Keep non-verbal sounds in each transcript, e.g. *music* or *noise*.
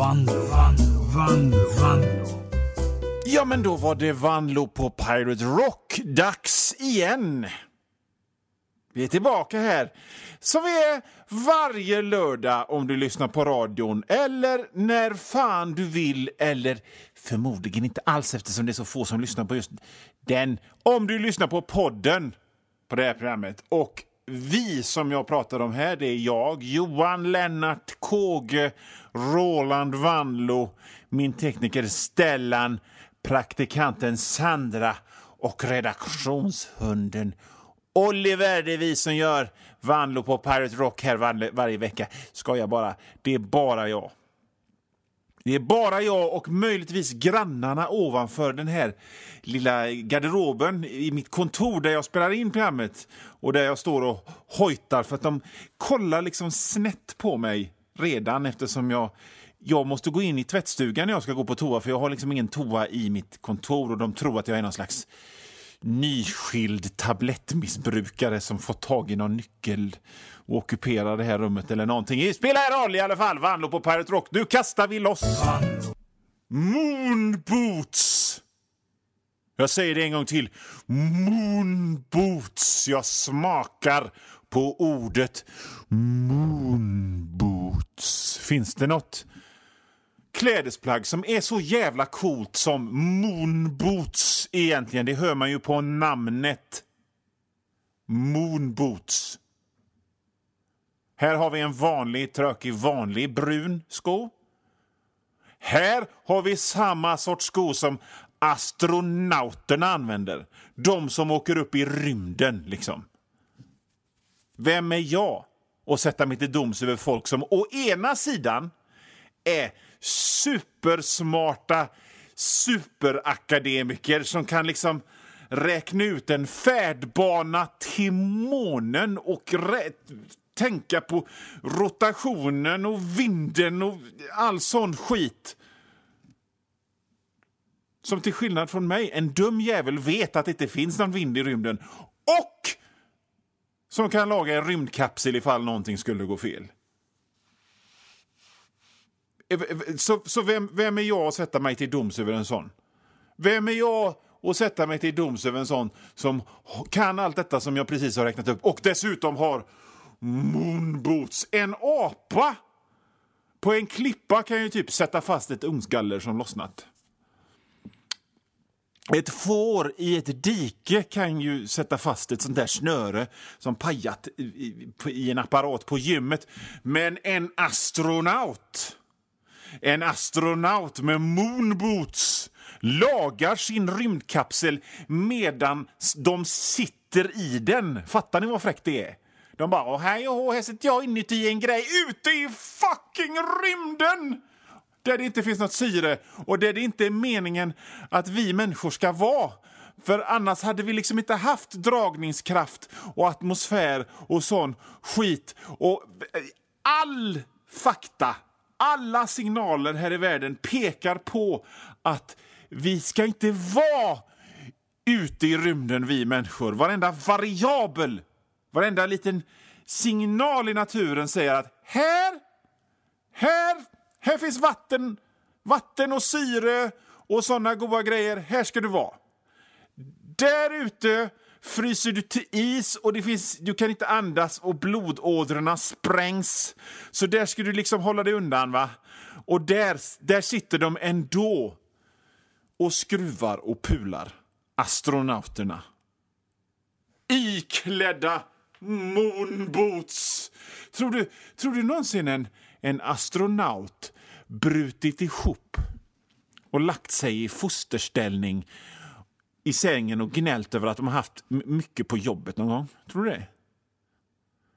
Vanlo, Vanlo, Vanlo, Vanlo. Ja, men då var det Vanlo på Pirate Rock. Dags igen! Vi är tillbaka här, som vi är varje lördag om du lyssnar på radion eller när fan du vill eller förmodligen inte alls eftersom det är så få som lyssnar på just den. Om du lyssnar på podden på det här programmet. Och vi som jag pratar om här, det är jag, Johan Lennart Kåge, Roland Vanlo, min tekniker Stellan, praktikanten Sandra och redaktionshunden Oliver. Det är vi som gör Vanlo på Pirate Rock här var varje vecka. Ska jag bara. Det är bara jag. Det är bara jag och möjligtvis grannarna ovanför den här lilla garderoben i mitt kontor där jag spelar in programmet och där jag står och hojtar för att de kollar liksom snett på mig redan eftersom jag jag måste gå in i tvättstugan när jag ska gå på toa för jag har liksom ingen toa i mitt kontor och de tror att jag är någon slags nyskild tablettmissbrukare som fått tag i någon nyckel och ockuperar det här rummet eller någonting. Det spelar roll i alla fall. Vanlo på Pirate Rock. Nu kastar vi loss! Moonboots! Jag säger det en gång till. Moonboots. Jag smakar på ordet moonboots. Finns det något klädesplagg som är så jävla coolt som moonboots egentligen? Det hör man ju på namnet. Moonboots. Här har vi en vanlig, trökig, vanlig brun sko. Här har vi samma sorts sko som astronauterna använder. De som åker upp i rymden, liksom. Vem är jag att sätta mig till doms över folk som å ena sidan är supersmarta superakademiker som kan liksom räkna ut en färdbana till månen och tänka på rotationen och vinden och all sån skit. Som till skillnad från mig, en dum jävel vet att det inte finns någon vind i rymden och som kan laga en rymdkapsel ifall någonting skulle gå fel. Eh, så, så vem, vem är jag att sätta mig till doms över en sån? Vem är jag att sätta mig till doms över en sån som kan allt detta som jag precis har räknat upp och dessutom har moonboots? En apa på en klippa kan ju typ sätta fast ett ugnsgaller som lossnat. Ett får i ett dike kan ju sätta fast ett sånt där snöre som pajat i, i en apparat på gymmet. Men en astronaut, en astronaut med moonboots lagar sin rymdkapsel medan de sitter i den. Fattar ni vad fräckt det är? De bara, hej och här sitter jag inuti en grej ute i fucking rymden! där det inte finns något syre och där det inte är meningen att vi människor ska vara. För annars hade vi liksom inte haft dragningskraft och atmosfär och sån skit. Och eh, all fakta, alla signaler här i världen pekar på att vi ska inte vara ute i rymden, vi människor. Varenda variabel, varenda liten signal i naturen säger att här, här här finns vatten, vatten och syre och såna goda grejer. Här ska du vara. Där ute fryser du till is och det finns, du kan inte andas och blodådrorna sprängs. Så där ska du liksom hålla dig undan. va? Och där, där sitter de ändå och skruvar och pular. Astronauterna. Iklädda moonboots. Tror du, tror du någonsin en, en astronaut brutit ihop och lagt sig i fosterställning i sängen och gnällt över att de har haft mycket på jobbet någon gång? Tror du det?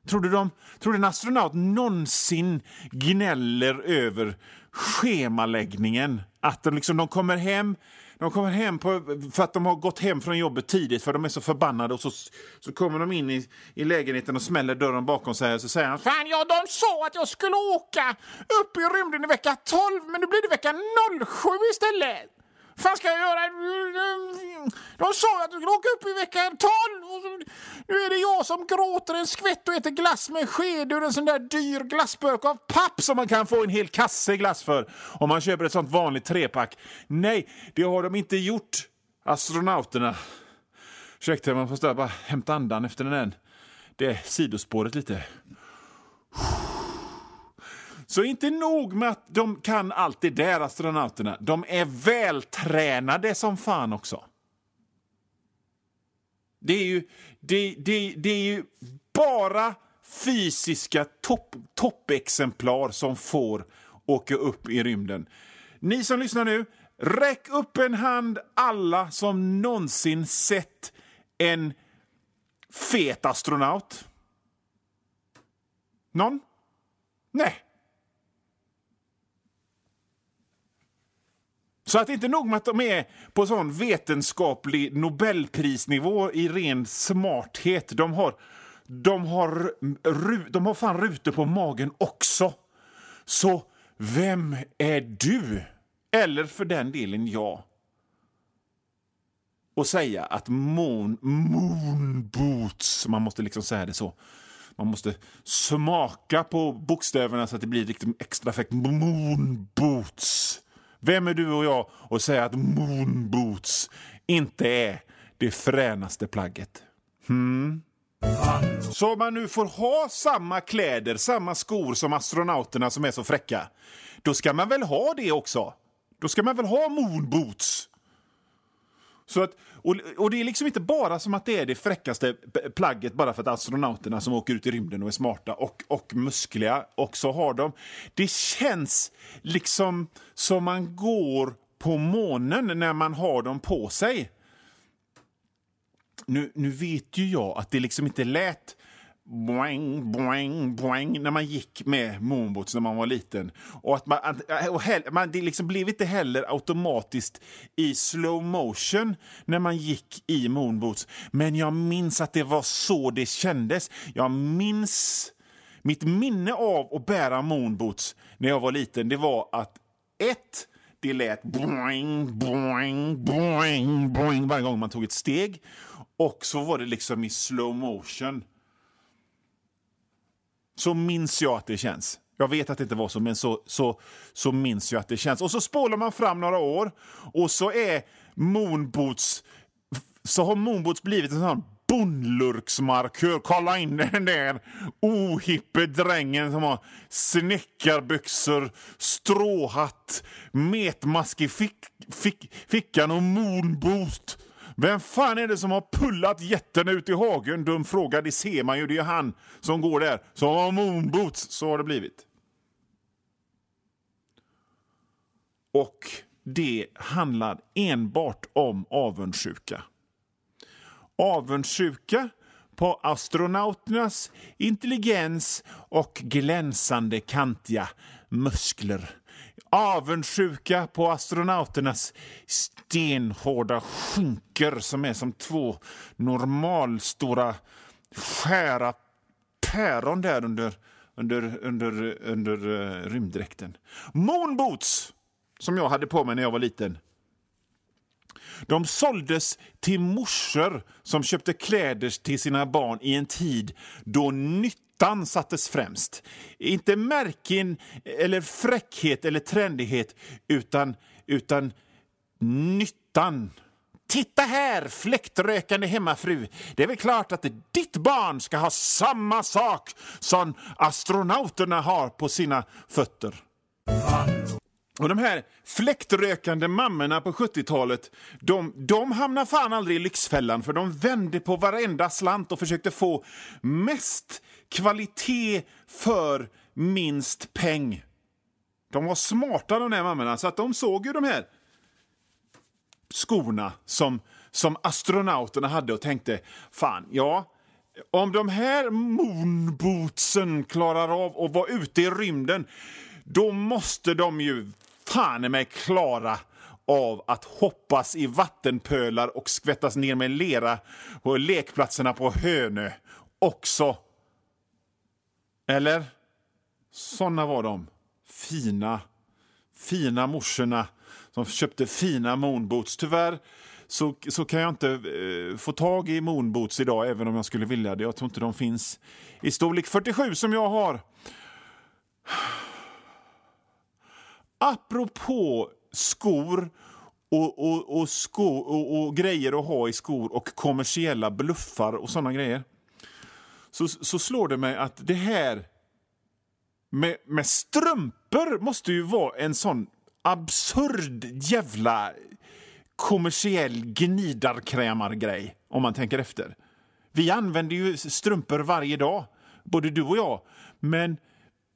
Tror du, de, tror du en astronaut någonsin gnäller över schemaläggningen? Att de, liksom, de kommer hem de kommer hem på, för att de har gått hem från jobbet tidigt för de är så förbannade och så, så kommer de in i, i lägenheten och smäller dörren bakom sig och så säger han Fan, ja, de sa att jag skulle åka upp i rymden i vecka 12 men nu blir det vecka 07 istället fan ska jag göra? De sa att du skulle åka upp i vecka 12 och så, nu är det jag som gråter en skvätt och äter glass med sked ur en sån där dyr glassburk av papp som man kan få en hel kasse glass för om man köper ett sånt vanligt trepack. Nej, det har de inte gjort, astronauterna. Ursäkta, man får bara hämta andan efter den där. Det sidospåret lite. Så inte nog med att de kan allt det där, astronauterna. De är vältränade som fan också. Det är ju, det, det, det är ju bara fysiska topp, toppexemplar som får åka upp i rymden. Ni som lyssnar nu, räck upp en hand alla som någonsin sett en fet astronaut. Någon? Nej. Så att inte nog med att de är på sån vetenskaplig nobelprisnivå i ren smarthet. De har, de har, de har fan rutor på magen också. Så vem är du? Eller för den delen jag. Och säga att moon, moon boots, man måste liksom säga det så. Man måste smaka på bokstäverna så att det blir riktigt extra effekt. Moon boots. Vem är du och jag och säga att moonboots inte är det fränaste plagget? Hmm? Så om man nu får ha samma kläder, samma skor som astronauterna som är så fräcka, då ska man väl ha det också? Då ska man väl ha moonboots? Så att, och, och det är liksom inte bara som att det är det fräckaste plagget bara för att astronauterna som åker ut i rymden och är smarta och, och muskliga också har dem. Det känns liksom som man går på månen när man har dem på sig. Nu, nu vet ju jag att det liksom inte lät boing, boing, boing när man gick med moonboots när man var liten. Och att man, och hell, man, det liksom blev inte heller automatiskt i slow motion när man gick i moonboots. Men jag minns att det var så det kändes. Jag minns mitt minne av att bära moonboots när jag var liten. Det var att ett, det lät boing, boing, boing, boing varje gång man tog ett steg. Och så var det liksom i slow motion. Så minns jag att det känns. Jag vet att det inte var så, men så, så, så minns jag att det känns. Och så spolar man fram några år och så är Moonboots... Så har Moonboots blivit en sån bondlurksmarkör. Kolla in den där ohippe drängen som har snäckarbyxor, stråhatt, metmask i fick, fick, fickan och moonboot. Vem fan är det som har pullat jätten ut i hagen? Dum fråga, det ser man ju. Det är han som går där. Som har moonboots. Så har det blivit. Och det handlar enbart om avundsjuka. Avundsjuka på astronauternas intelligens och glänsande kantiga muskler avundsjuka på astronauternas stenhårda skinker som är som två normalstora skära päron där under, under, under, under uh, rymddräkten. Moonboots, som jag hade på mig när jag var liten. De såldes till morsor som köpte kläder till sina barn i en tid då nytt nyttan sattes främst. Inte märken eller fräckhet eller trendighet, utan, utan nyttan. Titta här, fläktrökande hemmafru. Det är väl klart att ditt barn ska ha samma sak som astronauterna har på sina fötter. Och de här fläktrökande mammorna på 70-talet, de, de hamnade fan aldrig i Lyxfällan för de vände på varenda slant och försökte få mest kvalitet för minst peng. De var smarta de där mammorna, så att de såg ju de här skorna som, som astronauterna hade och tänkte, fan, ja, om de här moonbootsen klarar av att vara ute i rymden, då måste de ju fan mig klara av att hoppas i vattenpölar och skvättas ner med lera på lekplatserna på Hönö också. Eller? Såna var de. Fina, fina morsorna som köpte fina moonboots. Tyvärr så, så kan jag inte eh, få tag i moonboots idag, även om jag skulle vilja det. Jag tror inte de finns i storlek 47 som jag har. Apropå skor och, och, och, sko, och, och grejer att ha i skor och kommersiella bluffar och såna grejer så, så slår det mig att det här med, med strumpor måste ju vara en sån absurd jävla kommersiell gnidarkrämargrej, om man tänker efter. Vi använder ju strumpor varje dag, både du och jag. Men,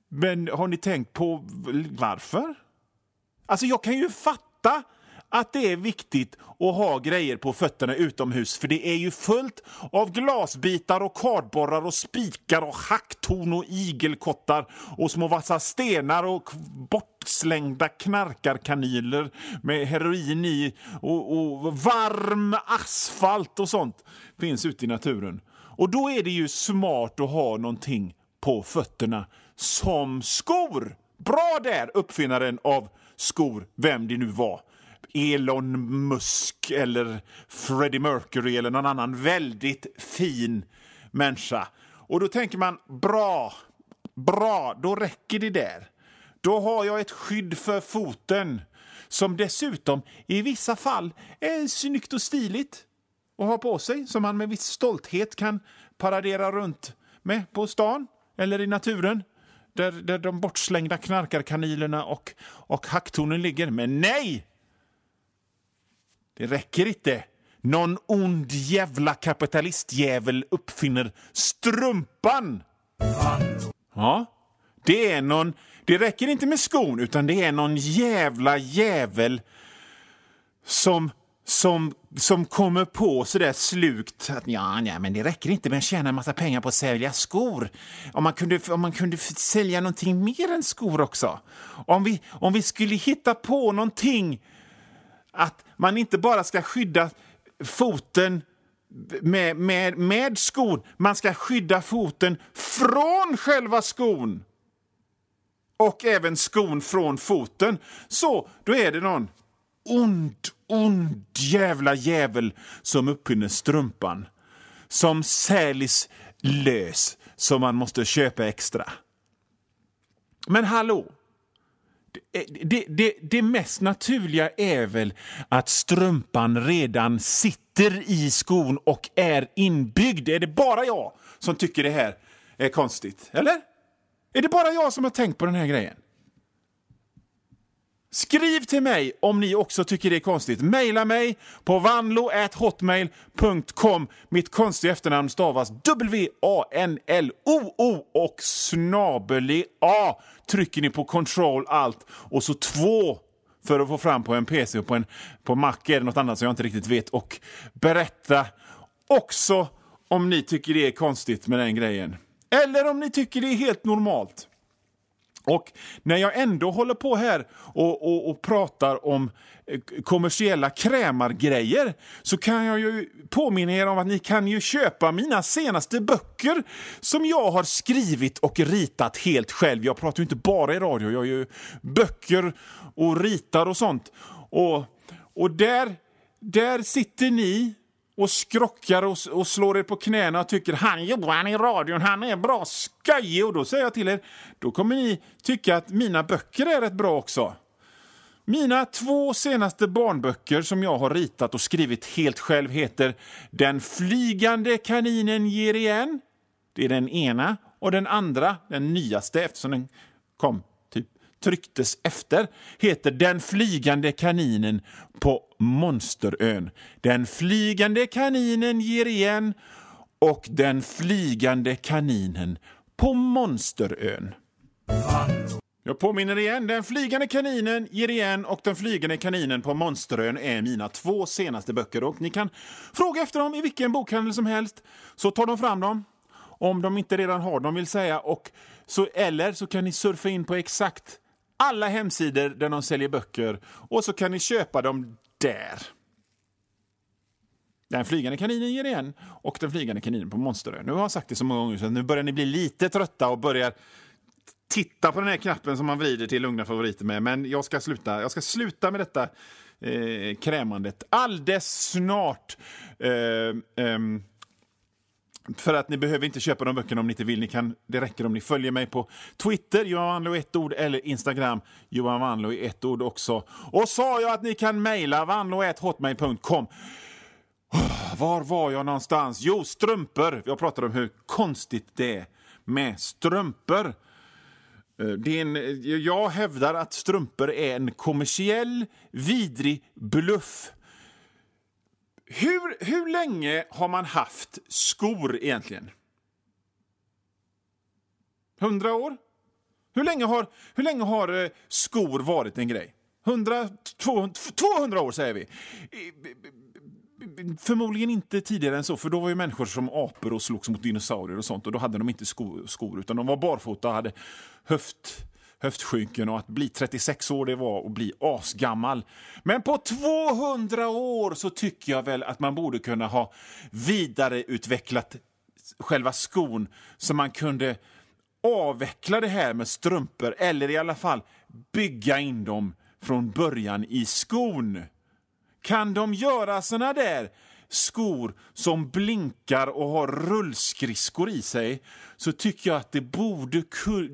men har ni tänkt på varför? Alltså, jag kan ju fatta att det är viktigt att ha grejer på fötterna utomhus för det är ju fullt av glasbitar och kardborrar och spikar och hacktorn och igelkottar och små vassa stenar och bortslängda knarkarkanyler med heroin i och, och varm asfalt och sånt finns ute i naturen. Och då är det ju smart att ha någonting på fötterna som skor. Bra där, uppfinnaren av skor, vem det nu var. Elon Musk eller Freddie Mercury eller någon annan väldigt fin människa. Och då tänker man, bra, bra, då räcker det där. Då har jag ett skydd för foten som dessutom i vissa fall är snyggt och stiligt att ha på sig, som man med viss stolthet kan paradera runt med på stan eller i naturen där, där de bortslängda knarkarkanilerna och, och hacktornen ligger. Men nej! Det räcker inte. Någon ond jävla kapitalistjävel uppfinner strumpan. Ja, det är någon... Det räcker inte med skon, utan det är någon jävla jävel som som, som kommer på så där slukt att ja, nej, men det räcker inte med att tjäna en massa pengar på att sälja skor. Om man kunde, om man kunde sälja någonting mer än skor också. Om vi, om vi skulle hitta på någonting att man inte bara ska skydda foten med, med, med skon, man ska skydda foten från själva skon. Och även skon från foten. Så, då är det någon ond, ond jävla jävel som uppfinner strumpan. Som säljs lös, som man måste köpa extra. Men hallå! Det, det, det, mest naturliga är väl att strumpan redan sitter i skon och är inbyggd. Är det bara jag som tycker det här är konstigt? Eller? Är det bara jag som har tänkt på den här grejen? Skriv till mig om ni också tycker det är konstigt. Maila mig på vanlo.hotmail.com. Mitt konstiga efternamn stavas W-A-N-L-O-O och snabel A trycker ni på control alt och så två för att få fram på en PC och på en på Mac är det något annat som jag inte riktigt vet och berätta också om ni tycker det är konstigt med den grejen. Eller om ni tycker det är helt normalt. Och när jag ändå håller på här och, och, och pratar om eh, kommersiella krämargrejer så kan jag ju påminna er om att ni kan ju köpa mina senaste böcker som jag har skrivit och ritat helt själv. Jag pratar ju inte bara i radio, jag gör ju böcker och ritar och sånt. Och, och där, där sitter ni och skrockar och, och slår er på knäna och tycker han Johan i radion, han är bra skojig. Och då säger jag till er, då kommer ni tycka att mina böcker är rätt bra också. Mina två senaste barnböcker som jag har ritat och skrivit helt själv heter Den flygande kaninen ger igen. Det är den ena. Och den andra, den nyaste eftersom den kom trycktes efter heter Den flygande kaninen på Monsterön. Den flygande kaninen ger igen och Den flygande kaninen på Monsterön. Jag påminner igen, Den flygande kaninen ger igen och Den flygande kaninen på Monsterön är mina två senaste böcker. Och Ni kan fråga efter dem i vilken bokhandel som helst, så tar de fram dem. Om de inte redan har dem, vill säga. Och så, eller så kan ni surfa in på exakt alla hemsidor där de säljer böcker och så kan ni köpa dem där. Den flygande kaninen ger igen och den flygande kaninen på Monsterö. Nu har jag sagt det så många gånger så nu börjar ni bli lite trötta och börjar titta på den här knappen som man vrider till lugna favoriter med. Men jag ska sluta, jag ska sluta med detta eh, krämandet. Alldeles snart. Eh, eh, för att ni behöver inte köpa de böckerna om ni inte vill. Ni kan, det räcker om ni följer mig på Twitter, Johan Wanlo i ett ord, eller Instagram, Johan Wanlo i ett ord också. Och sa jag att ni kan mejla vanlo.hotmail.com. *sighs* Var var jag någonstans? Jo, strumpor. Jag pratade om hur konstigt det är med strumpor. Eh, det är en, eh, jag hävdar att strumpor är en kommersiell, vidrig bluff. Hur, hur länge har man haft skor egentligen? Hundra år? Hur länge har, hur länge har eh, skor varit en grej? 100, 200, 200 år säger vi. Förmodligen inte tidigare än så, för då var ju människor som apor och slogs mot dinosaurier och sånt och då hade de inte skor, skor utan de var barfota och hade höft, höftskynken och att bli 36 år det var att bli asgammal. Men på 200 år så tycker jag väl att man borde kunna ha vidareutvecklat själva skon så man kunde avveckla det här med strumpor eller i alla fall bygga in dem från början i skon. Kan de göra såna där skor som blinkar och har rullskridskor i sig så tycker jag att det borde,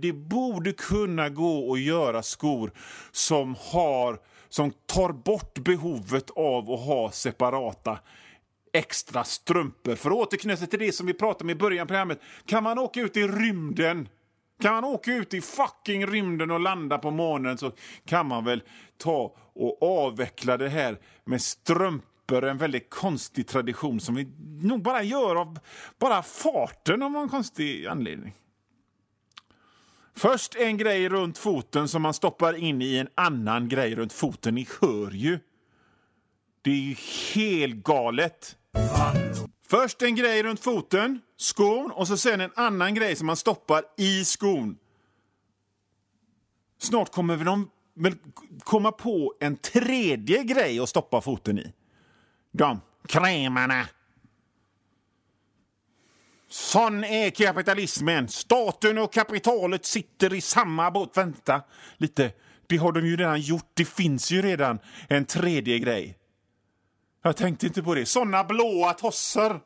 det borde kunna gå att göra skor som, har, som tar bort behovet av att ha separata extra strumpor. För att återknyta till det som vi pratade om i början av programmet. Kan man åka ut i rymden kan man åka ut i fucking rymden och landa på månen så kan man väl ta och avveckla det här med strumpor. En väldigt konstig tradition som vi nog bara gör av bara farten av någon konstig anledning. Först en grej runt foten som man stoppar in i en annan grej runt foten. Ni hör ju. Det är ju helt galet. Först en grej runt foten, skon, och så sen en annan grej som man stoppar i skon. Snart kommer de väl komma på en tredje grej att stoppa foten i. De krämarna. Sån är kapitalismen. Staten och kapitalet sitter i samma båt. Vänta lite. Det har de ju redan gjort. Det finns ju redan en tredje grej. Jag tänkte inte på det. Såna blåa tossar.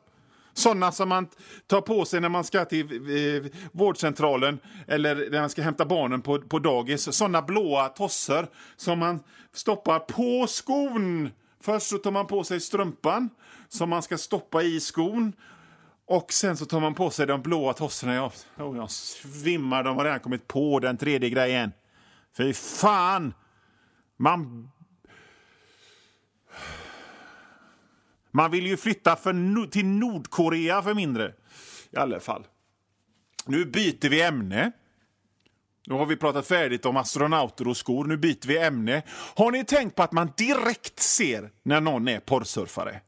Såna som man tar på sig när man ska till eh, vårdcentralen eller när man ska hämta barnen på, på dagis. Såna blåa tossar som man stoppar på skon. Först så tar man på sig strumpan som man ska stoppa i skon. Och sen så tar man på sig de blåa tossarna. Jag, oh, jag svimmar, de har redan kommit på den tredje grejen. Fy fan! Man Man vill ju flytta för, till Nordkorea för mindre. I alla fall. Nu byter vi ämne. Nu har vi pratat färdigt om astronauter och skor. Nu byter vi ämne. Har ni tänkt på att man direkt ser när någon är porrsurfare?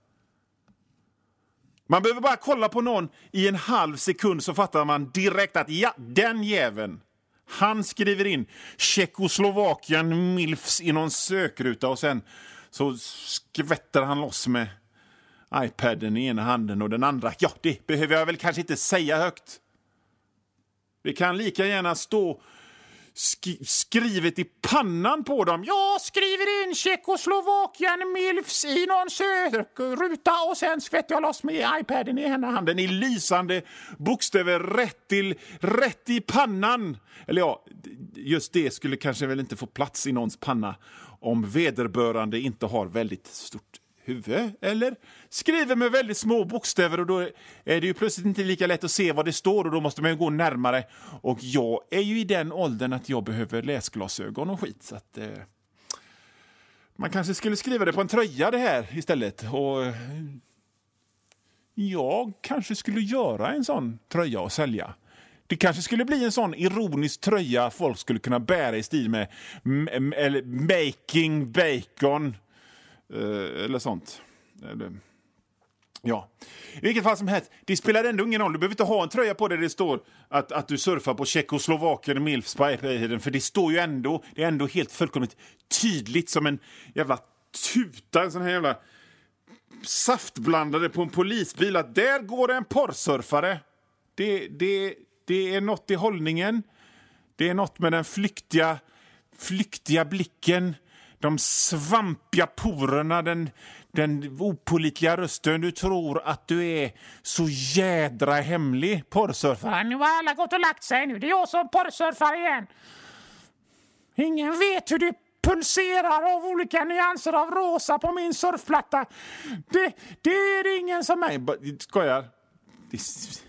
Man behöver bara kolla på någon i en halv sekund så fattar man direkt att ja, den jäveln. Han skriver in Tjeckoslovakien milfs i någon sökruta och sen så skvätter han loss med iPaden i ena handen och den andra, ja, det behöver jag väl kanske inte säga högt. Det kan lika gärna stå sk skrivet i pannan på dem. Jag skriver in Tjeckoslovakien milfs i någon sökruta och sen skvätter jag loss med iPaden i ena handen i lysande bokstäver rätt, till, rätt i pannan. Eller ja, just det skulle kanske väl inte få plats i någons panna om vederbörande inte har väldigt stort huvud, eller? Skriver med väldigt små bokstäver och då är det ju plötsligt inte lika lätt att se vad det står och då måste man gå närmare. Och jag är ju i den åldern att jag behöver läsglasögon och skit så att... Eh, man kanske skulle skriva det på en tröja det här istället och... Eh, jag kanske skulle göra en sån tröja och sälja. Det kanske skulle bli en sån ironisk tröja folk skulle kunna bära i stil med eller Making Bacon Eh, Eh, eller sånt. Eller, ja. I vilket fall som helst, det spelar ändå ingen roll. Du behöver inte ha en tröja på dig där det står att, att du surfar på Tjeckoslovakien Milfs för det står ju ändå, det är ändå helt fullkomligt tydligt som en jävla tuta, en sån här jävla saftblandare på en polisbil att där går en porrsurfare. Det, det, det är nåt i hållningen. Det är nåt med den flyktiga, flyktiga blicken de svampiga porerna, den, den opolitliga rösten. Du tror att du är så jädra hemlig porrsurfare. Nu har alla gått och lagt sig nu. Det är jag som porrsurfar igen. Ingen vet hur det pulserar av olika nyanser av rosa på min surfplatta. Det, det är ingen som Nej, skojar. Det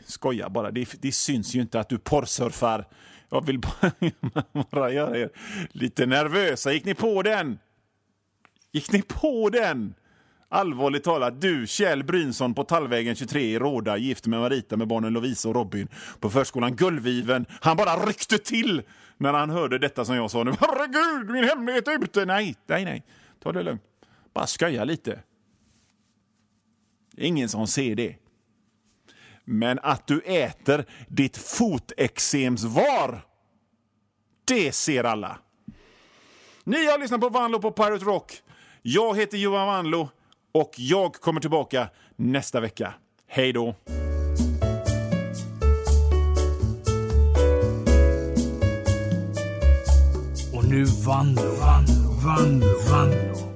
skojar bara. Det, det syns ju inte att du porrsurfar. Jag vill *laughs* bara, göra er lite nervösa. Gick ni på den? Gick ni på den? Allvarligt talat, du Kjell Brynsson på Tallvägen 23 i Råda, gift med Marita med barnen Lovisa och Robin på förskolan Gullviven. Han bara ryckte till när han hörde detta som jag sa nu. Herregud, min hemlighet är ute! Nej, nej, nej. Ta det lugnt. Bara skoja lite. Det är ingen som ser det. Men att du äter ditt fotexemsvar, det ser alla. Ni har lyssnat på Vanlo på Pirate Rock. Jag heter Johan Vanlo och jag kommer tillbaka nästa vecka. Hej då! Och nu Vanlo, Vanlo, Vanlo, Vanlo.